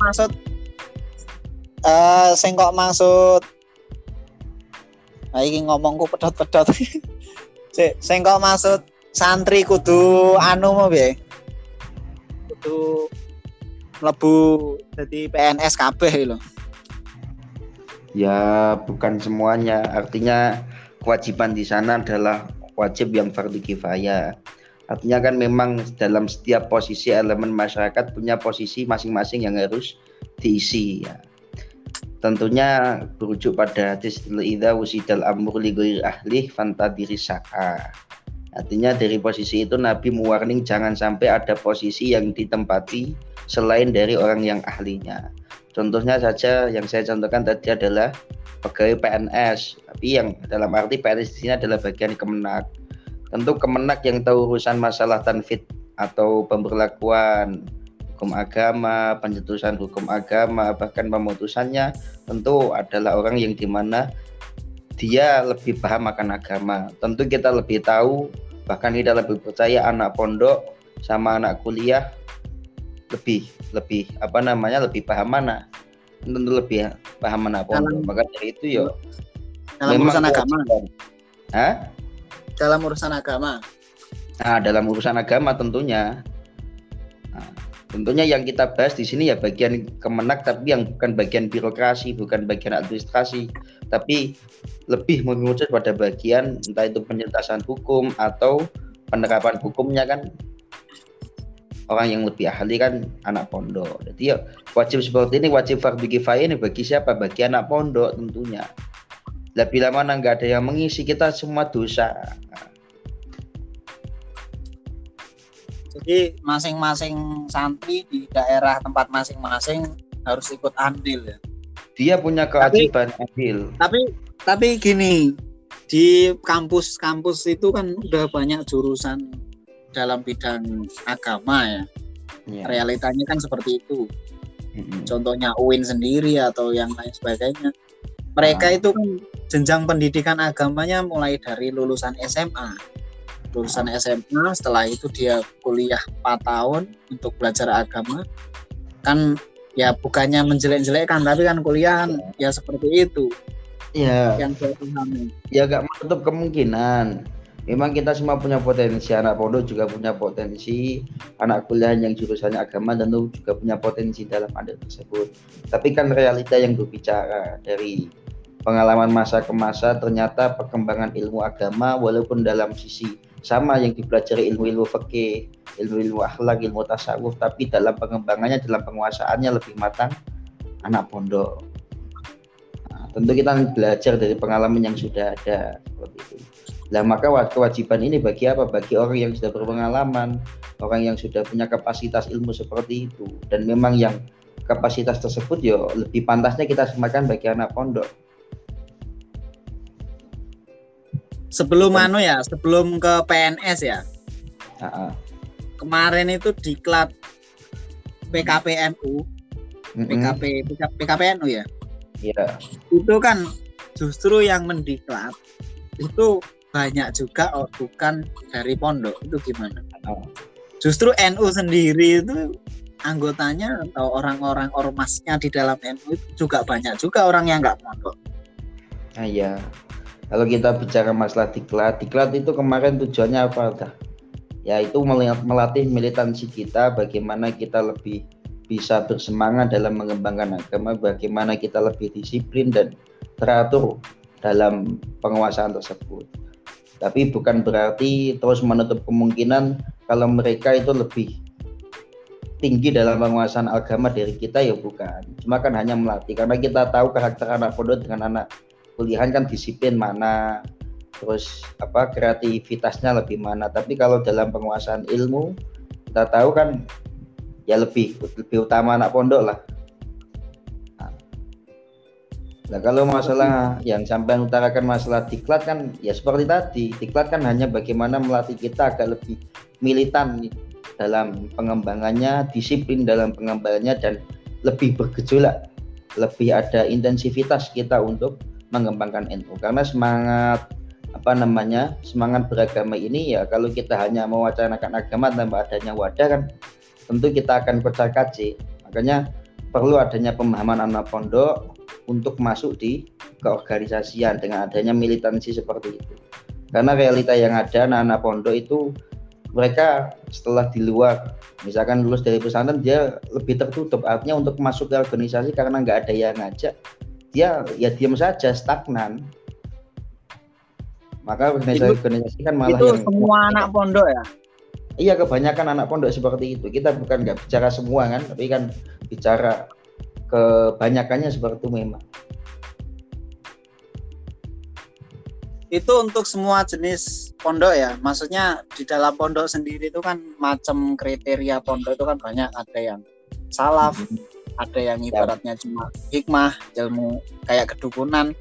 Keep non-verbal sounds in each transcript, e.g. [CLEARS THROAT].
maksud eh sing kok maksud Nah, iki ngomongku pedot-pedot. [LAUGHS] Sik, sing kok maksud santri kudu anu mau piye? Kudu mlebu jadi PNS kabeh lho. Ya bukan semuanya, artinya kewajiban di sana adalah wajib yang fardu kifayah. Artinya kan memang dalam setiap posisi elemen masyarakat punya posisi masing-masing yang harus diisi ya. Tentunya berujuk pada hadis idza wusidal amru li ahli fantadiri saka. Artinya dari posisi itu Nabi mewarning jangan sampai ada posisi yang ditempati selain dari orang yang ahlinya. Contohnya saja yang saya contohkan tadi adalah pegawai PNS, tapi yang dalam arti PNS di sini adalah bagian Kemenak. Tentu Kemenak yang tahu urusan masalah tanfit atau pemberlakuan hukum agama, pencetusan hukum agama, bahkan pemutusannya tentu adalah orang yang di mana dia lebih paham akan agama. Tentu kita lebih tahu, bahkan kita lebih percaya anak pondok sama anak kuliah lebih lebih apa namanya lebih paham mana tentu lebih paham mana pondok. Maka dari itu ya dalam urusan agama. Hah? Dalam urusan agama. Nah, dalam urusan agama tentunya Tentunya yang kita bahas di sini ya bagian kemenak tapi yang bukan bagian birokrasi, bukan bagian administrasi, tapi lebih mengerucut pada bagian entah itu penyelesaian hukum atau penerapan hukumnya kan orang yang lebih ahli kan anak pondok. Jadi ya wajib seperti ini wajib fardu kifayah ini bagi siapa? Bagi anak pondok tentunya. Lah bila mana nggak ada yang mengisi kita semua dosa. Jadi masing-masing santri di daerah tempat masing-masing harus ikut andil ya. Dia punya kewajiban tapi, andil. Tapi tapi gini, di kampus-kampus itu kan udah banyak jurusan dalam bidang agama ya. ya. Realitanya kan seperti itu. hmm Contohnya UIN sendiri atau yang lain sebagainya. Mereka nah. itu kan jenjang pendidikan agamanya mulai dari lulusan SMA lulusan SMA setelah itu dia kuliah 4 tahun untuk belajar agama. Kan ya bukannya menjelek-jelekkan tapi kan kuliah kan ya seperti itu. Ya yang saya pahami. Ya gak menutup kemungkinan. Memang kita semua punya potensi. Anak pondok juga punya potensi. Anak kuliah yang jurusannya agama dan juga punya potensi dalam ada tersebut. Tapi kan realita yang berbicara dari pengalaman masa ke masa ternyata perkembangan ilmu agama walaupun dalam sisi sama yang dipelajari ilmu-ilmu fikih, ilmu-ilmu akhlak, ilmu tasawuf, tapi dalam pengembangannya, dalam penguasaannya lebih matang anak pondok. Nah, tentu kita belajar dari pengalaman yang sudah ada seperti itu. Nah, maka kewajiban ini bagi apa? Bagi orang yang sudah berpengalaman, orang yang sudah punya kapasitas ilmu seperti itu. Dan memang yang kapasitas tersebut ya lebih pantasnya kita semakan bagi anak pondok sebelum anu ya sebelum ke PNS ya. Uh -uh. kemarin itu diklat PKPNU mm -hmm. PKP PKPNU ya? Iya. Yeah. itu kan justru yang mendiklat itu banyak juga oh, bukan dari pondok. Itu gimana? Justru NU sendiri itu anggotanya atau orang-orang ormasnya di dalam NU juga banyak juga orang yang nggak pondok. Ah iya kalau kita bicara masalah diklat, diklat itu kemarin tujuannya apa? Dah? Ya itu melatih militansi kita, bagaimana kita lebih bisa bersemangat dalam mengembangkan agama, bagaimana kita lebih disiplin dan teratur dalam penguasaan tersebut. Tapi bukan berarti terus menutup kemungkinan kalau mereka itu lebih tinggi dalam penguasaan agama dari kita ya bukan. Cuma kan hanya melatih karena kita tahu karakter anak pondok dengan anak kuliahan kan disiplin mana terus apa kreativitasnya lebih mana. Tapi kalau dalam penguasaan ilmu kita tahu kan ya lebih lebih utama anak pondok lah. Nah, kalau masalah yang sampai utarakan masalah diklat kan ya seperti tadi, diklat kan hanya bagaimana melatih kita agar lebih militan dalam pengembangannya, disiplin dalam pengembangannya dan lebih bergejolak, lebih ada intensivitas kita untuk mengembangkan NU karena semangat apa namanya semangat beragama ini ya kalau kita hanya mewacanakan agama tanpa adanya wadah kan tentu kita akan kocar kacir makanya perlu adanya pemahaman anak pondok untuk masuk di keorganisasian dengan adanya militansi seperti itu. Karena realita yang ada anak-anak pondok itu mereka setelah di luar misalkan lulus dari pesantren dia lebih tertutup artinya untuk masuk ke organisasi karena nggak ada yang ngajak dia ya diam saja stagnan. Maka organisasi-organisasi kan malah itu yang semua anak pondok ya? Iya kebanyakan anak pondok seperti itu. Kita bukan nggak bicara semua kan tapi kan bicara kebanyakannya seperti itu memang. Itu untuk semua jenis pondok ya? Maksudnya di dalam pondok sendiri itu kan macam kriteria pondok itu kan banyak ada yang salaf hmm. Ada yang ya. ibaratnya ya. cuma hikmah ilmu kayak kedukunan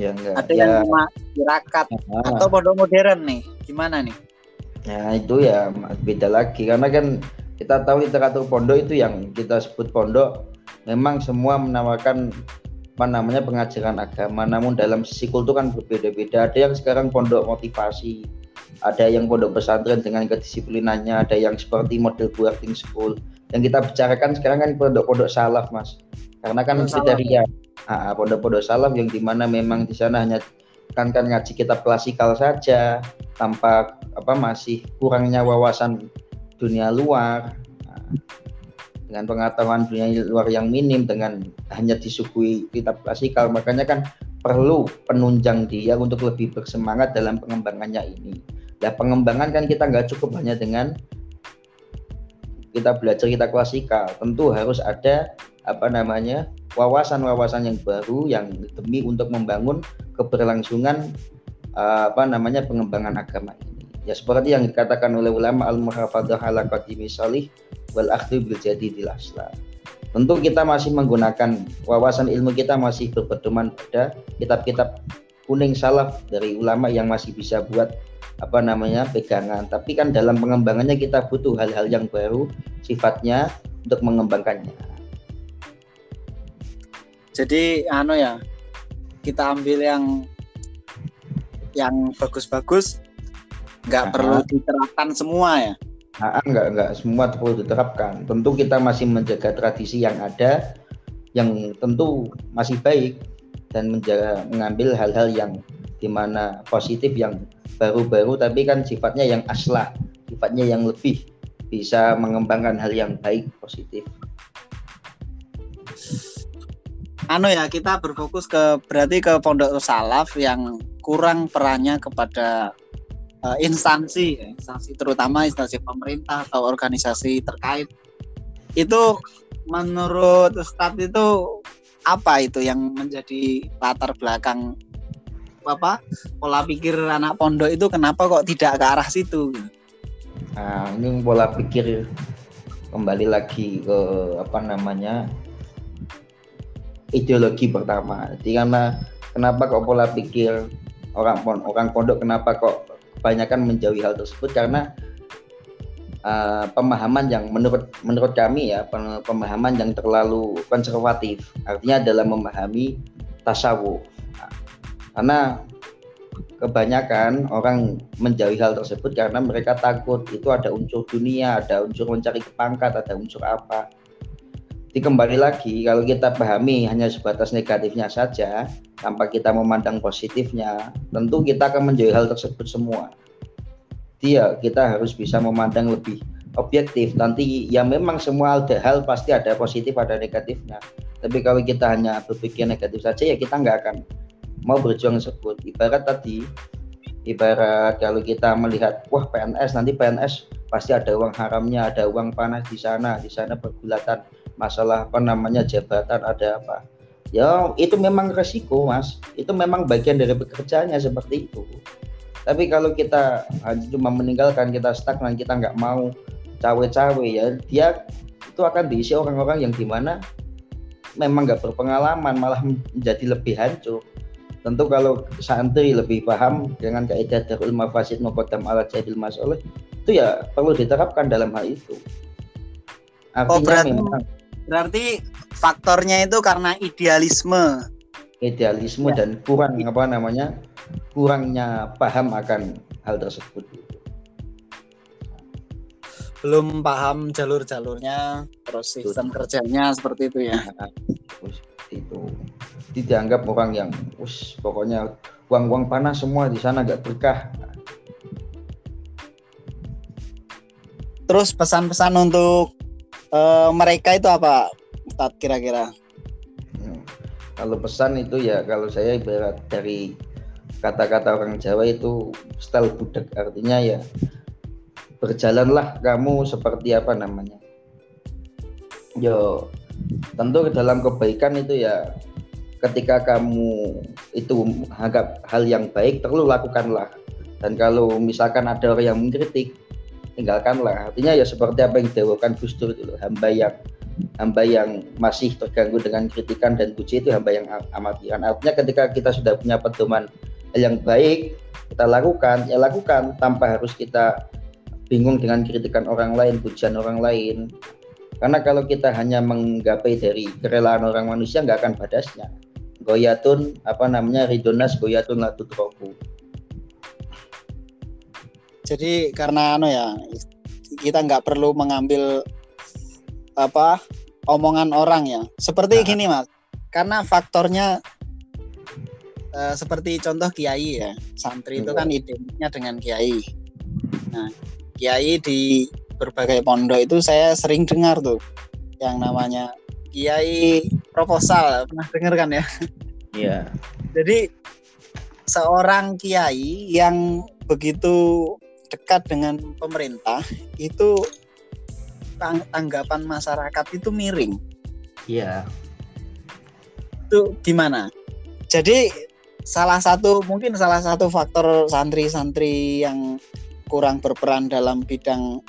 ya, enggak. ada ya. yang cuma tirakat ah. atau pondok modern nih gimana nih ya itu ya beda lagi karena kan kita tahu literatur pondok itu yang kita sebut pondok memang semua menawarkan apa namanya pengajaran agama namun dalam sisi kultur kan berbeda-beda ada yang sekarang pondok motivasi ada yang pondok pesantren dengan kedisiplinannya ada yang seperti model boarding school yang kita bicarakan sekarang kan pondok-pondok salaf mas. Karena kan kriteria ah, pondok-pondok salaf yang di mana memang di sana hanya kan kan ngaji kitab klasikal saja tanpa apa masih kurangnya wawasan dunia luar. Nah, dengan pengetahuan dunia luar yang minim dengan hanya disuguhi kitab klasikal. Makanya kan perlu penunjang dia untuk lebih bersemangat dalam pengembangannya ini. Ya pengembangan kan kita nggak cukup hanya dengan kita belajar kita klasikal, tentu harus ada apa namanya wawasan-wawasan yang baru yang demi untuk membangun keberlangsungan apa namanya pengembangan agama ini. Ya seperti yang dikatakan oleh ulama al-muhafadah ala qadimi salih wal akhdu bil di asla. Tentu kita masih menggunakan wawasan ilmu kita masih berpedoman pada kitab-kitab kuning salaf dari ulama yang masih bisa buat apa namanya pegangan. Tapi kan dalam pengembangannya kita butuh hal-hal yang baru sifatnya untuk mengembangkannya. Jadi anu ya kita ambil yang yang bagus-bagus nggak perlu diterapkan semua ya Nah, enggak enggak semua perlu diterapkan. Tentu kita masih menjaga tradisi yang ada yang tentu masih baik dan menjaga mengambil hal-hal yang di mana positif yang baru-baru tapi kan sifatnya yang aslah, sifatnya yang lebih bisa mengembangkan hal yang baik positif. Anu ya kita berfokus ke berarti ke pondok salaf yang kurang perannya kepada uh, instansi, instansi terutama instansi pemerintah atau organisasi terkait itu menurut Ustadz itu apa itu yang menjadi latar belakang apa pola pikir anak pondok itu kenapa kok tidak ke arah situ? Nah, ini pola pikir kembali lagi ke apa namanya ideologi pertama. Jadi karena kenapa kok pola pikir orang orang pondok kenapa kok kebanyakan menjauhi hal tersebut karena uh, pemahaman yang menurut menurut kami ya pemahaman yang terlalu konservatif artinya dalam memahami tasawuf karena kebanyakan orang menjauhi hal tersebut karena mereka takut itu ada unsur dunia ada unsur mencari pangkat ada unsur apa jadi kembali lagi kalau kita pahami hanya sebatas negatifnya saja tanpa kita memandang positifnya, tentu kita akan menjauhi hal tersebut semua. Dia kita harus bisa memandang lebih objektif. Nanti ya memang semua hal pasti ada positif ada negatifnya. Tapi kalau kita hanya berpikir negatif saja ya kita nggak akan mau berjuang tersebut. Ibarat tadi, ibarat kalau kita melihat wah PNS nanti PNS pasti ada uang haramnya, ada uang panas di sana, di sana pergulatan masalah apa namanya jabatan ada apa. Ya itu memang resiko mas. Itu memang bagian dari pekerjaannya seperti itu. Tapi kalau kita hanya cuma meninggalkan kita stagnan kita nggak mau cawe-cawe ya dia itu akan diisi orang-orang yang di mana memang nggak berpengalaman malah menjadi lebih hancur tentu kalau santri lebih paham dengan kaidah darul mafasid muqaddam ala jahil masalah itu ya perlu diterapkan dalam hal itu artinya oh, berarti, memang Berarti faktornya itu karena idealisme. Idealisme ya. dan kurang apa namanya? kurangnya paham akan hal tersebut. belum paham jalur-jalurnya terus sistem kerjanya seperti itu ya itu dianggap orang yang us pokoknya uang-uang panas semua di sana gak berkah terus pesan-pesan untuk uh, mereka itu apa Ustadz kira-kira hmm. kalau pesan itu ya kalau saya ibarat dari kata-kata orang Jawa itu style budak artinya ya berjalanlah kamu seperti apa namanya yo tentu dalam kebaikan itu ya ketika kamu itu anggap hal yang baik perlu lakukanlah dan kalau misalkan ada orang yang mengkritik tinggalkanlah artinya ya seperti apa yang didawakan Gus Dur itu hamba yang hamba yang masih terganggu dengan kritikan dan puji itu hamba yang amatiran artinya ketika kita sudah punya pedoman yang baik kita lakukan ya lakukan tanpa harus kita bingung dengan kritikan orang lain, pujian orang lain. Karena kalau kita hanya menggapai dari kerelaan orang manusia nggak akan badasnya. Goyatun apa namanya ridonas goyatun latut roku. Jadi karena ano ya kita nggak perlu mengambil apa omongan orang ya. Seperti nah. gini mas, karena faktornya uh, seperti contoh kiai ya, santri itu kan identiknya dengan kiai. Nah kiai di berbagai pondok itu saya sering dengar tuh yang namanya kiai proposal pernah dengar kan ya? Iya. Jadi seorang kiai yang begitu dekat dengan pemerintah itu tang tanggapan masyarakat itu miring. Iya. Itu gimana? Jadi salah satu mungkin salah satu faktor santri-santri yang kurang berperan dalam bidang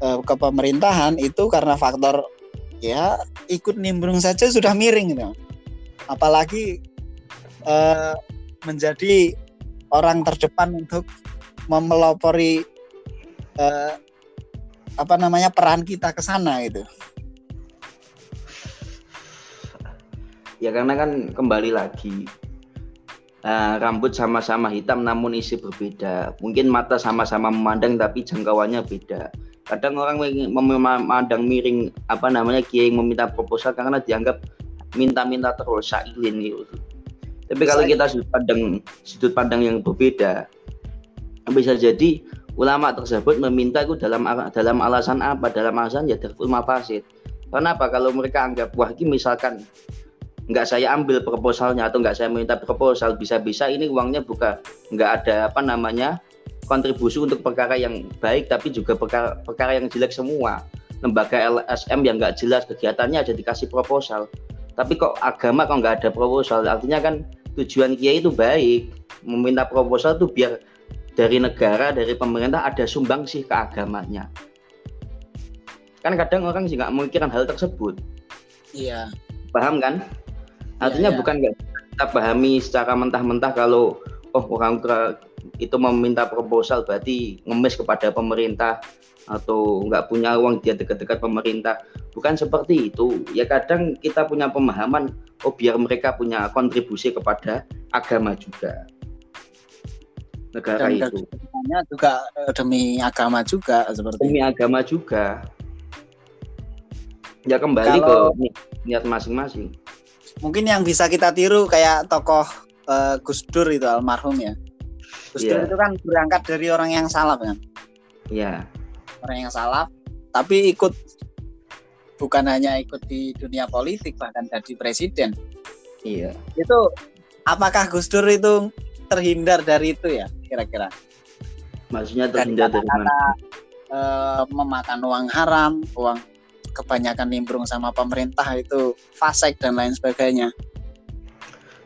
uh, kepemerintahan itu karena faktor ya ikut nimbrung saja sudah miring gitu. Apalagi uh, menjadi orang terdepan untuk memelopori uh, apa namanya peran kita ke sana itu. Ya karena kan kembali lagi uh, rambut sama-sama hitam namun isi berbeda. Mungkin mata sama-sama memandang tapi jangkauannya beda. Kadang orang memandang miring apa namanya kiai meminta proposal karena dianggap minta-minta terus sailin gitu. Tapi kalau kita sudut pandang sudut pandang yang berbeda, bisa jadi ulama tersebut meminta itu dalam dalam alasan apa? Dalam alasan ya darful mafasid. Kenapa? Kalau mereka anggap wah ini misalkan nggak saya ambil proposalnya atau nggak saya minta proposal bisa-bisa ini uangnya buka nggak ada apa namanya kontribusi untuk perkara yang baik tapi juga perkara, perkara yang jelek semua. Lembaga LSM yang nggak jelas kegiatannya ada dikasih proposal. Tapi kok agama kok nggak ada proposal? Artinya kan tujuan kiai itu baik. Meminta proposal itu biar dari negara dari pemerintah ada sumbang sih ke agamanya. Kan kadang orang sih nggak memikirkan hal tersebut. Iya. Paham kan? Artinya ya, ya. bukan nggak kita pahami secara mentah-mentah kalau oh orang itu meminta proposal berarti ngemis kepada pemerintah atau nggak punya uang dia dekat-dekat pemerintah. Bukan seperti itu. Ya kadang kita punya pemahaman oh biar mereka punya kontribusi kepada agama juga. Negara Dan itu. juga eh, demi agama juga seperti demi agama juga. Ya kembali Kalau... ke niat masing-masing. Mungkin yang bisa kita tiru kayak tokoh uh, Gus Dur itu almarhum ya Gus yeah. Dur itu kan berangkat dari orang yang salah kan iya yeah. orang yang salah tapi ikut bukan hanya ikut di dunia politik bahkan jadi presiden iya yeah. itu apakah Gus Dur itu terhindar dari itu ya kira-kira maksudnya terhindar dari, dari mana uh, memakan uang haram uang kebanyakan nimbrung sama pemerintah itu fasek dan lain sebagainya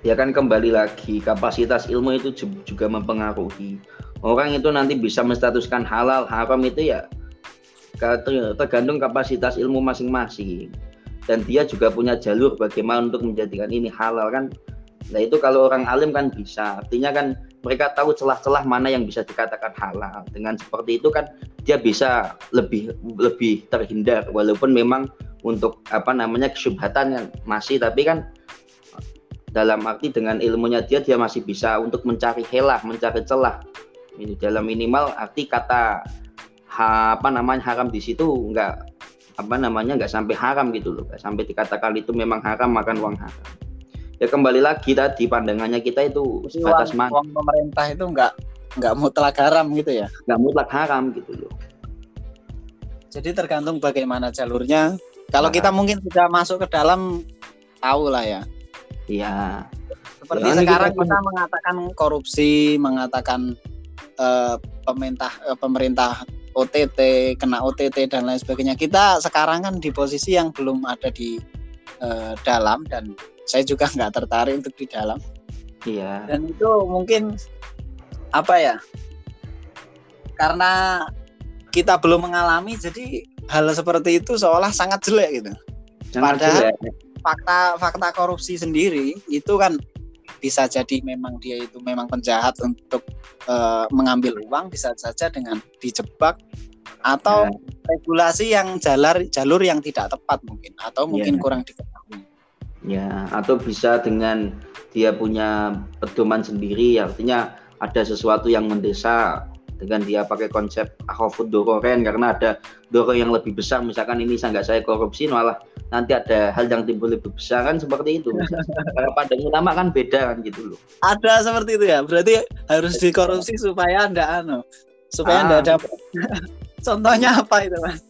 ya kan kembali lagi kapasitas ilmu itu juga mempengaruhi. Orang itu nanti bisa menstatuskan halal haram itu ya tergantung kapasitas ilmu masing-masing. Dan dia juga punya jalur bagaimana untuk menjadikan ini halal kan. Nah itu kalau orang alim kan bisa. Artinya kan mereka tahu celah-celah mana yang bisa dikatakan halal. Dengan seperti itu kan dia bisa lebih lebih terhindar. Walaupun memang untuk apa namanya kesubhatan yang masih tapi kan dalam arti dengan ilmunya dia dia masih bisa untuk mencari helah, mencari celah. Ini dalam minimal arti kata ha, apa namanya haram di situ nggak apa namanya nggak sampai haram gitu loh. Nggak sampai dikatakan itu memang haram makan uang haram. Ya kembali lagi tadi pandangannya kita itu sebatas uang, uang pemerintah itu nggak nggak mutlak haram gitu ya? Nggak mutlak haram gitu loh. Jadi tergantung bagaimana jalurnya. Kalau nah. kita mungkin sudah masuk ke dalam tahu lah ya iya seperti ya, sekarang kita, kita mengatakan korupsi mengatakan uh, pemerintah uh, pemerintah OTT, kena OTT dan lain sebagainya. Kita sekarang kan di posisi yang belum ada di uh, dalam dan saya juga [LAUGHS] nggak tertarik untuk di dalam. Iya. Dan itu mungkin apa ya? Karena kita belum mengalami, jadi hal seperti itu seolah sangat jelek gitu. Sangat Padahal jelek. Fakta fakta korupsi sendiri itu kan bisa jadi memang dia itu memang penjahat untuk uh, mengambil uang bisa saja dengan dijebak atau yeah. regulasi yang jalur jalur yang tidak tepat mungkin atau mungkin yeah. kurang diketahui. Ya, atau bisa dengan dia punya pedoman sendiri artinya ada sesuatu yang mendesak dengan dia pakai konsep akhofud dororen karena ada doro yang lebih besar misalkan ini saya nggak saya korupsi malah nanti ada hal yang timbul lebih besar kan seperti itu. Kalau pandang ulama kan beda kan gitu loh. Ada seperti itu ya? Berarti harus dikorupsi supaya anda anu supaya ah. anda ada [LAUGHS] contohnya apa itu mas?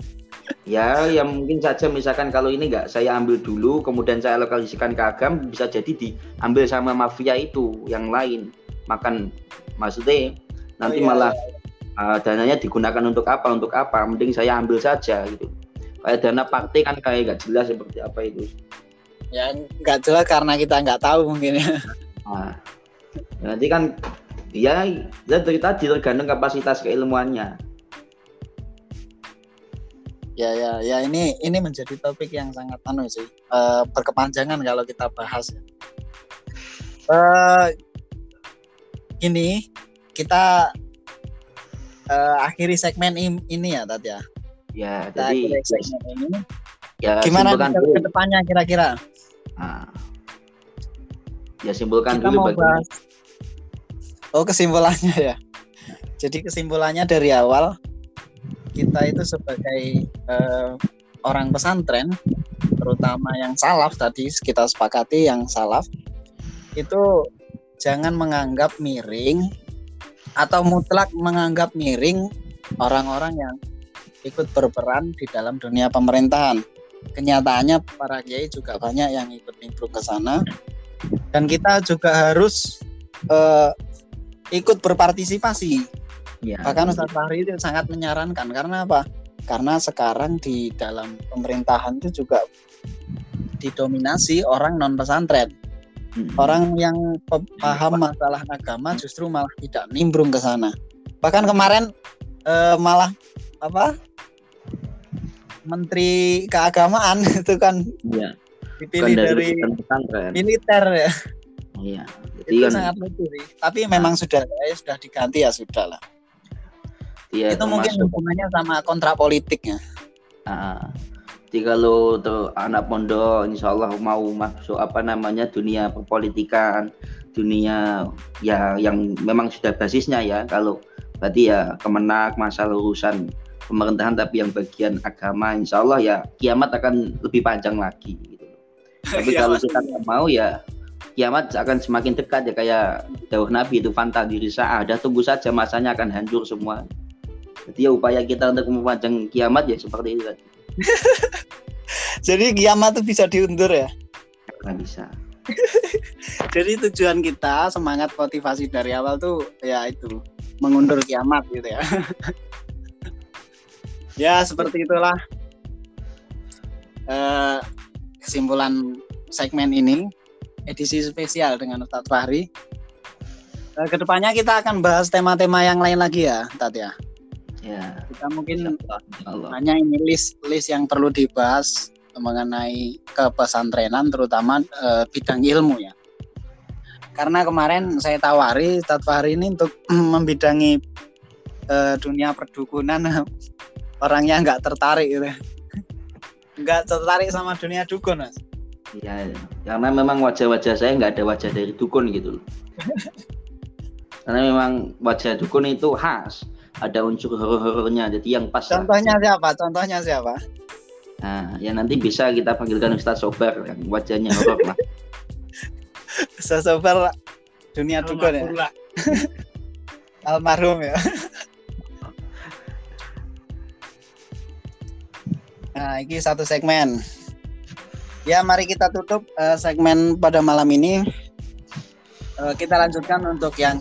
Ya yang mungkin saja. Misalkan kalau ini nggak saya ambil dulu kemudian saya lokalisasikan ke agam bisa jadi diambil sama mafia itu yang lain. Makan maksudnya nanti oh, iya, malah iya. uh, dananya digunakan untuk apa untuk apa? Mending saya ambil saja gitu kayak dana partai kan kayak nggak jelas seperti apa itu ya nggak jelas karena kita nggak tahu mungkin ya nah, nanti kan ya ya dari tadi tergantung kapasitas keilmuannya ya ya ya ini ini menjadi topik yang sangat anu sih uh, berkepanjangan kalau kita bahas ya. Uh, ini kita uh, akhiri segmen ini ya Tat ya. Ya, Kita jadi. Ya, gimana ke depannya kira-kira? Nah, ya simpulkan Kita dulu bagi bahas... Oh, kesimpulannya ya. Jadi kesimpulannya dari awal kita itu sebagai uh, orang pesantren terutama yang salaf tadi kita sepakati yang salaf itu jangan menganggap miring atau mutlak menganggap miring orang-orang yang ikut berperan di dalam dunia pemerintahan. Kenyataannya para kiai juga banyak yang ikut nimbrung ke sana dan kita juga harus uh, ikut berpartisipasi. Ya. Bahkan Ustaz Fahri itu sangat menyarankan karena apa? Karena sekarang di dalam pemerintahan itu juga didominasi orang non pesantren. Hmm. Orang yang paham masalah agama justru malah tidak nimbrung ke sana. Bahkan kemarin eh, malah apa? Menteri keagamaan [LAUGHS] itu kan ya. dipilih dari, dari militer ya. Iya. itu kan, sangat lucu sih. Tapi nah. memang sudah ya, sudah diganti ya sudah lah. Ya, itu mungkin hubungannya sama kontrak politiknya. Ah, jadi kalau tuh anak pondok insya Allah mau masuk apa namanya dunia perpolitikan, dunia ya yang memang sudah basisnya ya. Kalau berarti ya kemenak masalah urusan pemerintahan tapi yang bagian agama insya Allah ya kiamat akan lebih panjang lagi gitu. Tapi [LAUGHS] kalau kita nggak mau ya kiamat akan semakin dekat ya kayak dawuh Nabi itu fanta diri ada tunggu saja masanya akan hancur semua. Jadi ya upaya kita untuk mempanjang kiamat ya seperti itu tadi. [LAUGHS] Jadi kiamat itu bisa diundur ya? Nggak bisa. [LAUGHS] Jadi tujuan kita semangat motivasi dari awal tuh ya itu mengundur kiamat gitu ya. Ya seperti itulah uh, kesimpulan segmen ini edisi spesial dengan Ustadz Fahri. Uh, ke depannya kita akan bahas tema-tema yang lain lagi ya, Tat ya. Ya. Kita mungkin hanya ini list list yang perlu dibahas mengenai kepesantrenan terutama e, bidang ilmu ya. Karena kemarin saya tawari Ustadz Fahri ini untuk [CLEARS THROAT] membidangi e, dunia perdukunan [LAUGHS] orangnya nggak tertarik gitu. Nggak tertarik sama dunia dukun, Mas. Iya, karena memang wajah-wajah saya nggak ada wajah dari dukun gitu loh. [LAUGHS] karena memang wajah dukun itu khas ada unsur horor-horornya. Jadi yang pas. Contohnya lah. siapa? Contohnya siapa? Nah, ya nanti bisa kita panggilkan Ustaz Sobar yang wajahnya horor lah. [LAUGHS] Ustaz Sobar dunia dukun ya. [LAUGHS] Almarhum ya. Nah, ini satu segmen. Ya, mari kita tutup uh, segmen pada malam ini. Uh, kita lanjutkan untuk yang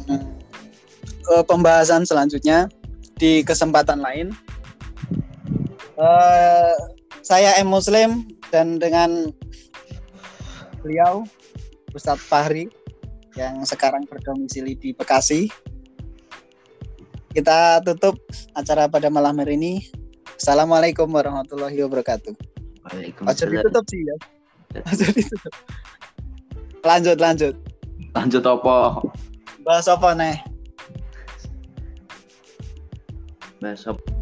uh, pembahasan selanjutnya di kesempatan lain. Uh, saya M Muslim dan dengan beliau Ustadz Fahri yang sekarang berdomisili di Bekasi. Kita tutup acara pada malam hari ini Assalamualaikum warahmatullahi wabarakatuh. Waalaikumsalam. ditutup sih ya. ditutup. Lanjut lanjut. Lanjut apa? Bahas apa nih? Bahas apa?